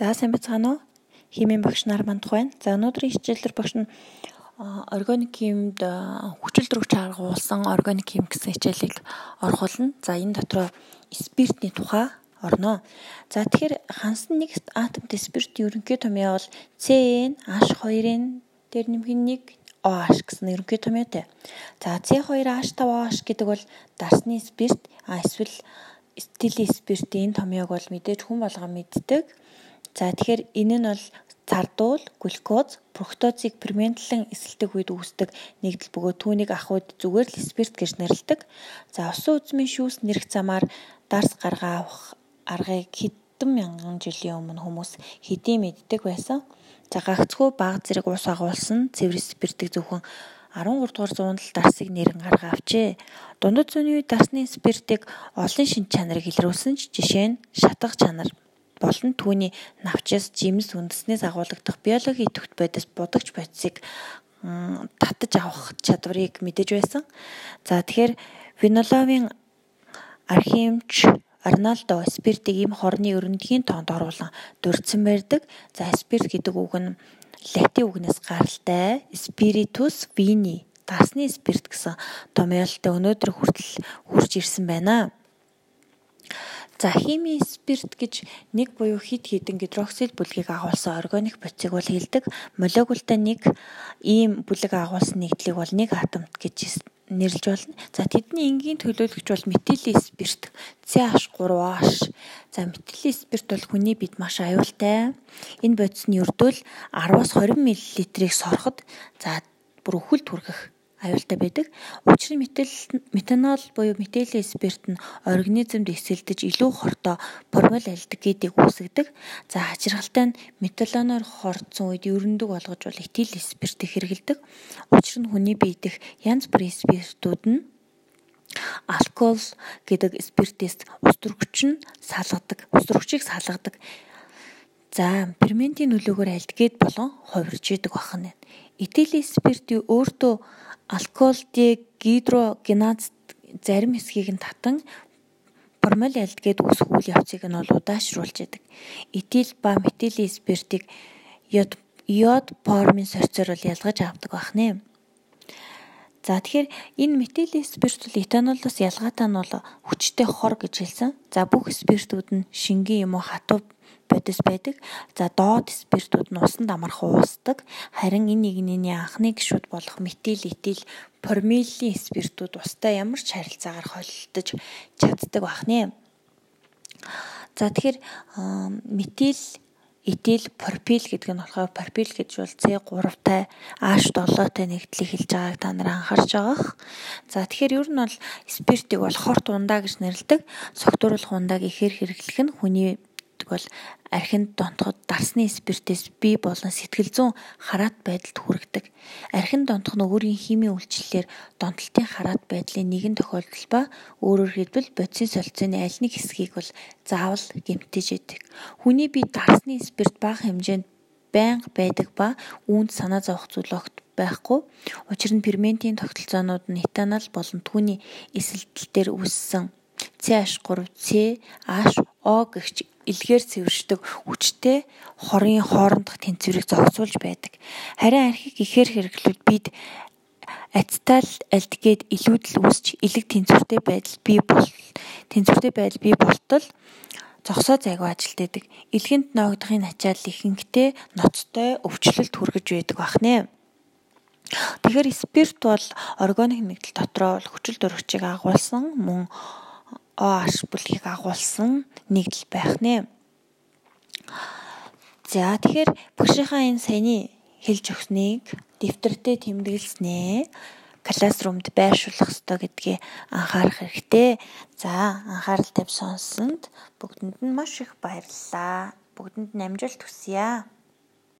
За сайн бацгаана уу? Химийн багш нар манд байна. За өнөөдрийн хичээлээр багш нь органик химд хүчил төрөгч аргуулсан органик хим гэсэн хичээлийг орхуулна. За энэ дотроо спиртний тухай орно. За тэгэхээр хансан нэг атомт спирт ерөнхий томьёо бол CN H2-ын дээр нэмэх нэг OH гэсэн ерөнхий томьёотой. За C2H5OH гэдэг бол дарсны спирт а эсвэл стили спиртийн томьёог бол мэдээж хүн болгоо мэддэг. За тэгэхээр энэ нь бол цардуул, глюкоз, фруктозыг ферментлэн эсэлдэг үед үүсдэг нэгдэл бөгөөд түүнийг ахуйд зүгээр л спирт гэж нэрлэдэг. За усан үзмийн шүүс нэрх замаар дарс гаргаа авах аргыг хэдэн мянган жилийн өмнө хүмүүс хэдийн мэддэг байсан. За гагцхүү баг зэрэг ус агуулсан цэвэр спиртийг зөвхөн 13 дугаар зуунд л дарсыг нэрэн гаргаа авчээ. Дундад зууны үед дарсны спиртийг олон шин чанарыг илрүүлсэн ч жишээ нь шатах чанар болон түүний навчис, жимс үндэснээс агуулгадах биологийн идэвхт бодис будагч бодисыг татаж авах чадварыг мэдэж байсан. За тэгэхээр Виноловын архимч Арнальдо спиртийг им хорны өрөндгийн тоонд оруулан дурдсан байдаг. За спирт гэдэг үг нь латин үгнээс гаралтай spiritus vini дасны спирт гэсэн томьёолтой өнөөдөр хүртэл хурж ирсэн байна. За химийн спирт гэж нэг буюу хид хідэн гидроксил бүлгийг агуулсан органик бодисыг бол хэлдэг. Молекултай нэг ийм бүлэг агуулсан нэгдлийг бол нэг атомт гэж нэрлэж болно. За тэдний энгийн төлөөлөгч бол метилийн спирт CH3OH. За метилийн спирт бол хүний бид маш аюултай. Энэ бодис нь ердөө л 10-аас 20 мл-ийг сороход за бүр өхөлд хүргэх аюултай байдаг. Учир нь метанол буюу метилийн спирт нь организмд эсэлдэж илүү хортой формалдегидийг үүсгэдэг. За хачиргалтай нь металоноор хордсон үед ерөндөг болгож бол этил спиртийг хэрэгэлдэг. Учир нь хүний бие дэх янз бүрийн спиртүүд нь алкогол гэдэг спиртээс ус төрөгч нь салгадаг. Ус төрөгчийг салгадаг. За, ферментийн нөлөөгөөр альдгид болон хувирж идэг бахан. Этилийн спирт өөртөө алкоголдегидрогеназ зарим хэсгийг нь татан формальдегид үүсэх үйл явцыг нь бол удаашруулж яадаг. Этил ба метилийн спиртийг йод йод формын сорьцоор бол ялгаж авдаг бахнэ. За тэгэхээр энэ метилийн спирт бол этанолоос ялгаатай нь бол хүчтэй хор гэж хэлсэн. За бүх спиртүүд нь шингийн юм уу хатуу бодис байдаг. За доод спиртүүд нь усанд амархан уусдаг. Харин энэ нэгнийний анхны гишүүд болох метил, этил, формилийн спиртүүд устай ямар ч харилцаагаар холилдож чаддаг бахнэ. За тэгэхээр метил этил пропил гэдэг нь болохоор пропил гэж бол C3-тай H7-тай нэгдлийг хэлж байгааг та нар анхаарч байгаах. За тэгэхээр ер нь бол спиртийг бол хорт ундаа гэж нэрлэдэг. Согтууруулах ундааг ихээр хэрэглэх нь хүний бол архинд донтоход дарсны спиртээс бий болон сэтгэл зүйн хараат байдалд хүргэдэг. Архинд донтох нь өөрийн химийн үйлчлэлээр донтолтын хараат байдлын нэгэн тохиолдол ба өөрөөр хэлбэл бодисын солилцооны аль нэг хэсгийг бол заавал гэмтэж идэг. Хүний бие дарсны спирт бага хэмжээнд байнга байдаг ба үүнд санаа зовох зүйл огт байхгүй. Учир нь ферментийн тогтолцоонууд нь этанол болон түүний эсэлтэлтээр үүссэн CH3C, H, O гэгч илгээр цэвэршдэг хүчтэй хорын хоорондох тэнцвэрийг зохицуулж байдаг. Харин архийг ихээр хэрэглүүл бид ацетал альдгид илүүдл үүсч элэг тэнцвэртэй байдал бий бол тэнцвэртэй байдал бий болтол зогсоо зайгүй ажилтдаг. Илгэнд ноогдохын ачаал ихэнхдээ ноцтой өвчлөлт хүргэж байдаг бахнэ. Тэгэхээр спирт бол органик нэгдэл дотроо хүчил дөрөгчийг агуулсан мөн OH бүлгийг агуулсан нэгдэл байх нэ. За тэгэхээр багшийнхаа энэ саяны хэлж өгснийг дэвтэртээ тэмдэглэснээ классрумд байршуулах ёстой гэдгийг анхаарах хэрэгтэй. За анхаарал тавь сонссонд бүгдэнд нь маш их баярлалаа. Бүгдэнд нь амжилт хүсье.